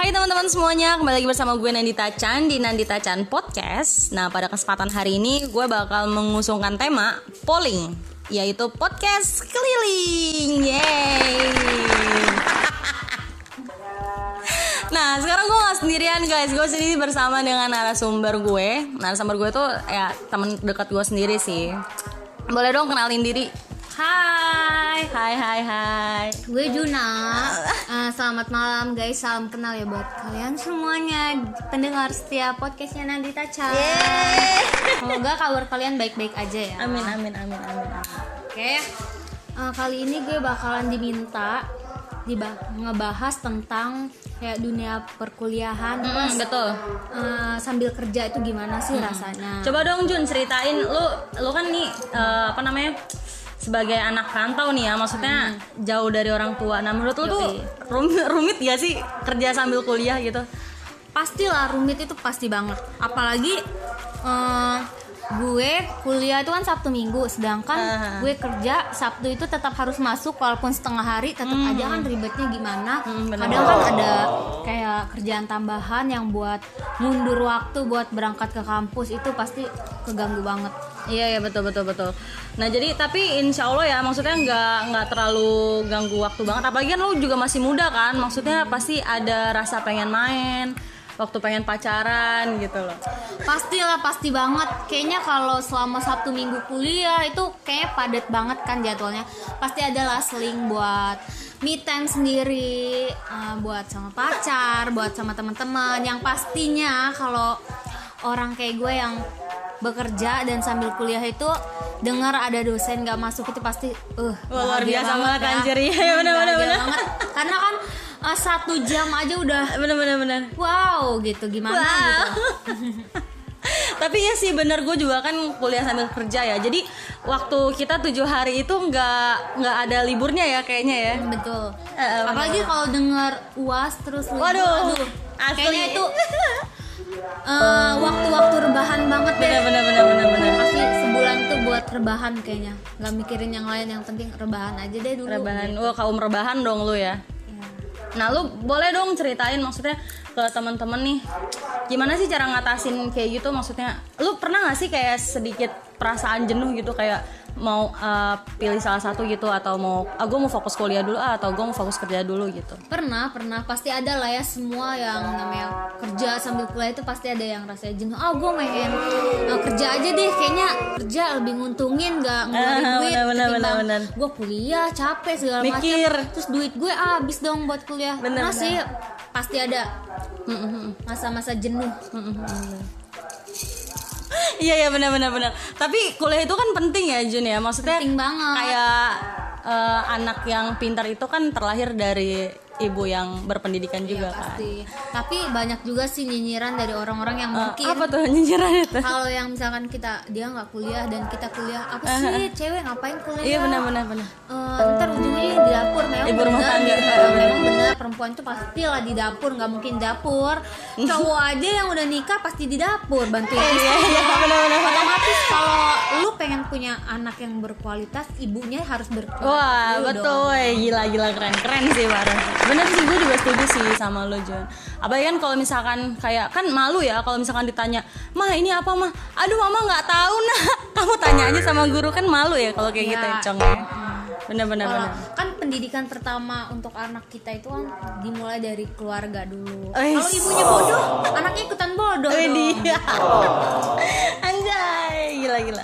Hai teman-teman semuanya, kembali lagi bersama gue Nandita Chan di Nandita Chan Podcast. Nah, pada kesempatan hari ini gue bakal mengusungkan tema polling, yaitu podcast keliling. Yeay. Nah, sekarang gue gak sendirian guys, gue sendiri bersama dengan narasumber gue. Narasumber gue tuh ya teman dekat gue sendiri sih. Boleh dong kenalin diri. Hai, hai, hai, hai. Gue Juna. Selamat malam guys, salam kenal ya buat kalian semuanya pendengar setiap podcastnya Nandita Cha. Semoga kabar kalian baik-baik aja ya. Amin, amin, amin, amin, amin. Oke. Eh, kali ini gue bakalan diminta ngebahas tentang kayak dunia perkuliahan Mm, terus betul. eh, sambil kerja itu gimana sih rasanya? Coba dong Jun ceritain lu lu kan nih eh, apa namanya sebagai anak rantau nih ya maksudnya jauh dari orang tua. Nah menurut lu tuh rumit, rumit gak sih kerja sambil kuliah gitu? pastilah rumit itu pasti banget apalagi eh, gue kuliah itu kan sabtu minggu sedangkan Ah. gue kerja sabtu itu tetap harus masuk walaupun setengah hari tetap aja kan ribetnya gimana Hmm, bener. kadang kan ada kayak kerjaan tambahan yang buat mundur waktu buat berangkat ke kampus itu pasti keganggu banget Iya ya betul betul betul. Nah jadi tapi insya Allah ya maksudnya nggak nggak terlalu ganggu waktu banget. Apalagi kan lu juga masih muda kan. Maksudnya pasti ada rasa pengen main, waktu pengen pacaran gitu loh. Pastilah pasti banget. Kayaknya kalau selama Sabtu Minggu kuliah itu kayak padat banget kan jadwalnya. Pasti ada seling buat me time sendiri, eh, buat sama pacar, buat sama teman-teman. Yang pastinya kalau orang kayak gue yang bekerja dan sambil kuliah itu dengar ada dosen gak masuk itu pasti uh luar biasa banget, ya. anjir. Iya, Hmm, bener, bener, bahagia bener. banget. karena kan eh, satu jam aja udah Bener bener wow gitu gimana Wow. gitu Tapi ya sih bener gue juga kan kuliah sambil kerja ya. Jadi waktu kita tujuh hari itu nggak nggak ada liburnya ya kayaknya ya. betul eh, apalagi kalau dengar uas terus libur, Waduh, aduh, asli. kayaknya itu eh, waktu-waktu rebahan banget deh Bener bener bener bener bener. pasti sebulan tuh buat rebahan kayaknya nggak mikirin yang lain yang penting rebahan aja deh dulu Rebahan, wah kaum rebahan dong lu ya. Nah lu boleh dong ceritain maksudnya ke teman-teman nih gimana sih cara ngatasin kayak gitu? Maksudnya lu pernah gak sih kayak sedikit perasaan jenuh gitu? Kayak mau uh, pilih salah satu gitu atau mau ah gue mau fokus kuliah dulu ah, atau gue mau fokus kerja dulu gitu? Pernah pernah. Pasti ada lah ya semua yang namanya kerja sambil kuliah itu pasti ada yang rasanya jenuh. Ah gue pengen eh, kerja aja deh kayaknya kerja lebih nguntungin nggak ngeluarin Ah, duit ketimbang benar, benar. gue kuliah capek segala macam. Terus duit gue habis dong buat kuliah. Benar, Nah sih pasti ada masa-masa jenuh. Iya iya benar benar benar. Tapi kuliah itu kan penting ya Jun ya. Maksudnya penting banget. kayak eh, anak yang pintar itu kan terlahir dari ibu yang berpendidikan juga kan? pasti. Tapi banyak juga sih nyinyiran dari orang-orang yang Eh, mungkin apa tuh nyinyiran itu? Kalau yang misalkan kita dia nggak kuliah dan kita kuliah apa sih cewek ngapain kuliah? Iya benar benar benar. Eh, ntar ujungnya di dapur. Memang Ibu rumah tangga. memang benar perempuan itu pasti lah di dapur nggak mungkin dapur. Cowok aja yang udah nikah pasti di dapur bantuin iya iya benar benar. Otomatis kalau lu pengen punya anak yang berkualitas ibunya harus berkualitas Wah betul, dong. gila gila keren keren sih Bareng. Bener sih gue juga setuju sih sama lo John. Apalagi kan kalau misalkan kayak kan malu ya kalau misalkan ditanya, mah ini apa mah? Aduh mama nggak tahu nah. Kamu tanya aja sama guru kan malu ya kalau kayak gitu ya Iya. cong ya. Bener bener Kalau bener. kan pendidikan pertama untuk anak kita itu kan dimulai dari keluarga dulu. Kalau ibunya bodoh, anaknya ikutan bodoh Wih, dong.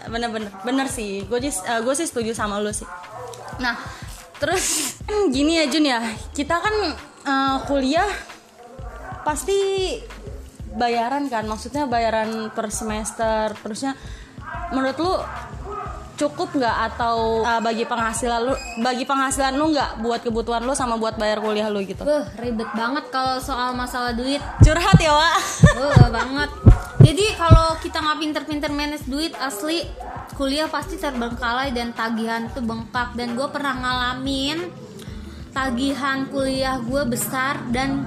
gila. Bener bener bener sih. Gue gue sih setuju sama lo sih. Nah, terus kan gini ya Jun ya. Kita kan eh, kuliah pasti bayaran kan. Maksudnya bayaran per semester. Terusnya menurut lu cukup nggak atau eh, bagi penghasilan lu bagi penghasilan lu nggak buat kebutuhan lu sama buat bayar kuliah lu gitu Beuh, ribet banget kalau soal masalah duit. curhat ya Wak Wah banget. Jadi kalau kita nggak pinter-pinter manage duit asli kuliah pasti terbengkalai dan tagihan tuh bengkak. Dan gue pernah ngalamin tagihan kuliah gue besar dan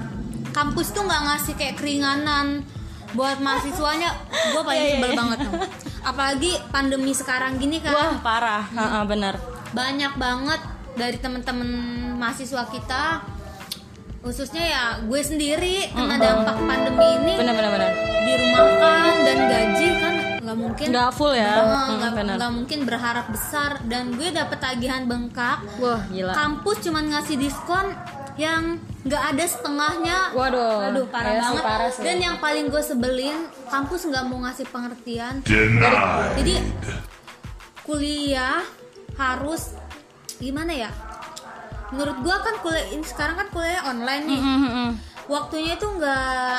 kampus tuh nggak ngasih kayak keringanan buat mahasiswanya. Gue paling Iya, iya, sebel iya. banget tuh. Apalagi pandemi sekarang gini kan. Wah parah. Heeh, bener. Banyak banget dari temen-temen mahasiswa kita khususnya ya gue sendiri kena dampak pandemi ini. Benar benar benar. Dirumahkan dan gaji kan nggak mungkin. Nggak full ya? Hmm, nggak nggak mungkin berharap besar. Dan gue dapet tagihan bengkak. Wah gila. Kampus cuman ngasih diskon yang nggak ada setengahnya. Waduh. Aduh parah sih, banget. parah sih. Dan yang paling gue sebelin kampus nggak mau ngasih pengertian. Denied. Jadi kuliah harus gimana ya? Menurut gue kan kuliah ini sekarang kan kuliah online nih. Hmm, hmm, hmm. Waktunya itu nggak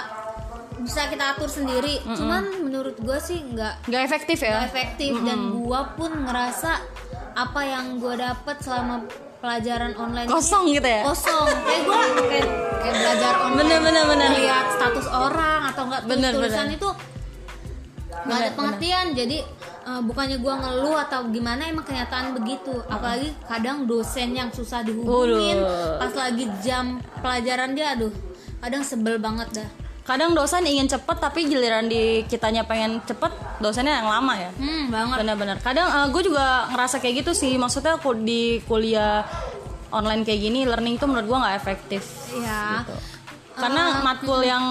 bisa kita atur sendiri. Cuman menurut gue sih nggak nggak efektif ya nggak efektif dan gue pun ngerasa apa yang gue dapet selama pelajaran online ini kosong gitu ya kosong kayak gue kayak, kayak belajar online Bener, bener, bener. lihat status orang atau enggak Bener, tulisan bener. itu nggak ada Bener, pengertian jadi eh, bukannya gue ngeluh atau gimana emang kenyataan begitu. Apalagi kadang dosen yang susah dihubungin. Waduh. pas lagi jam pelajaran dia aduh kadang sebel banget dah. Kadang dosen ingin cepet tapi giliran di kitanya pengen cepet dosennya yang lama ya? Hmm banget. Benar-benar. Kadang gue juga ngerasa kayak gitu sih. Maksudnya aku di kuliah online kayak gini learning tuh menurut gue nggak efektif. Ya gitu. karena matkul yang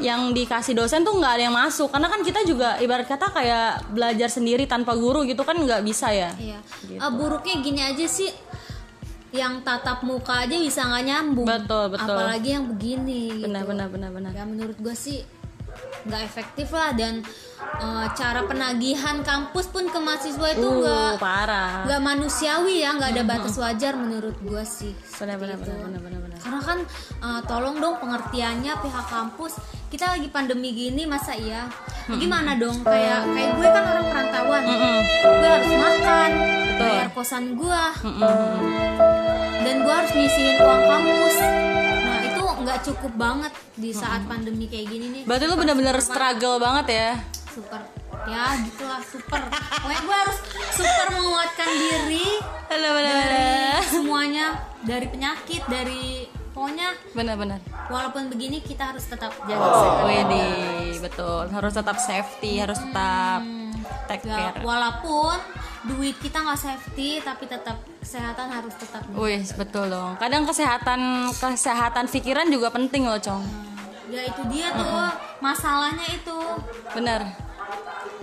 yang dikasih dosen tuh nggak ada yang masuk karena kan kita juga ibarat kata kayak belajar sendiri tanpa guru gitu kan nggak bisa ya Iya. Gitu. Eh, buruknya gini aja sih, yang tatap muka aja bisa nggak nyambung. Betul, betul. Apalagi yang begini. gitu. benar benar benar benar Ya menurut gue sih nggak efektif lah dan eh, cara penagihan kampus pun ke mahasiswa itu uh nggak parah nggak manusiawi ya, nggak ada batas wajar menurut gue sih. benar Seperti benar itu. benar benar benar benar Karena kan eh, tolong dong pengertiannya pihak kampus. Kita lagi pandemi gini masa iya? Gimana dong kayak kayak gue kan orang perantauan. Gue harus makan, bayar kosan gue, dan gue harus nyisihin uang kampus. Nah nggak cukup banget di saat pandemi kayak gini nih. berarti lu benar-benar struggle banget ya Super, ya gitulah super. Pokoknya gue harus super menguatkan diri benar benar dari semuanya, dari penyakit, dari pokoknya benar-benar walaupun begini kita harus tetap jaga kesehatan. Wede, betul. Harus tetap safety, harus tetap take Ya, care. walaupun duit kita nggak safety tapi tetap kesehatan harus tetap Wih, betul dong. Kadang kesehatan kesehatan pikiran juga penting loh, Cong. ya itu dia tuh masalahnya itu Bener.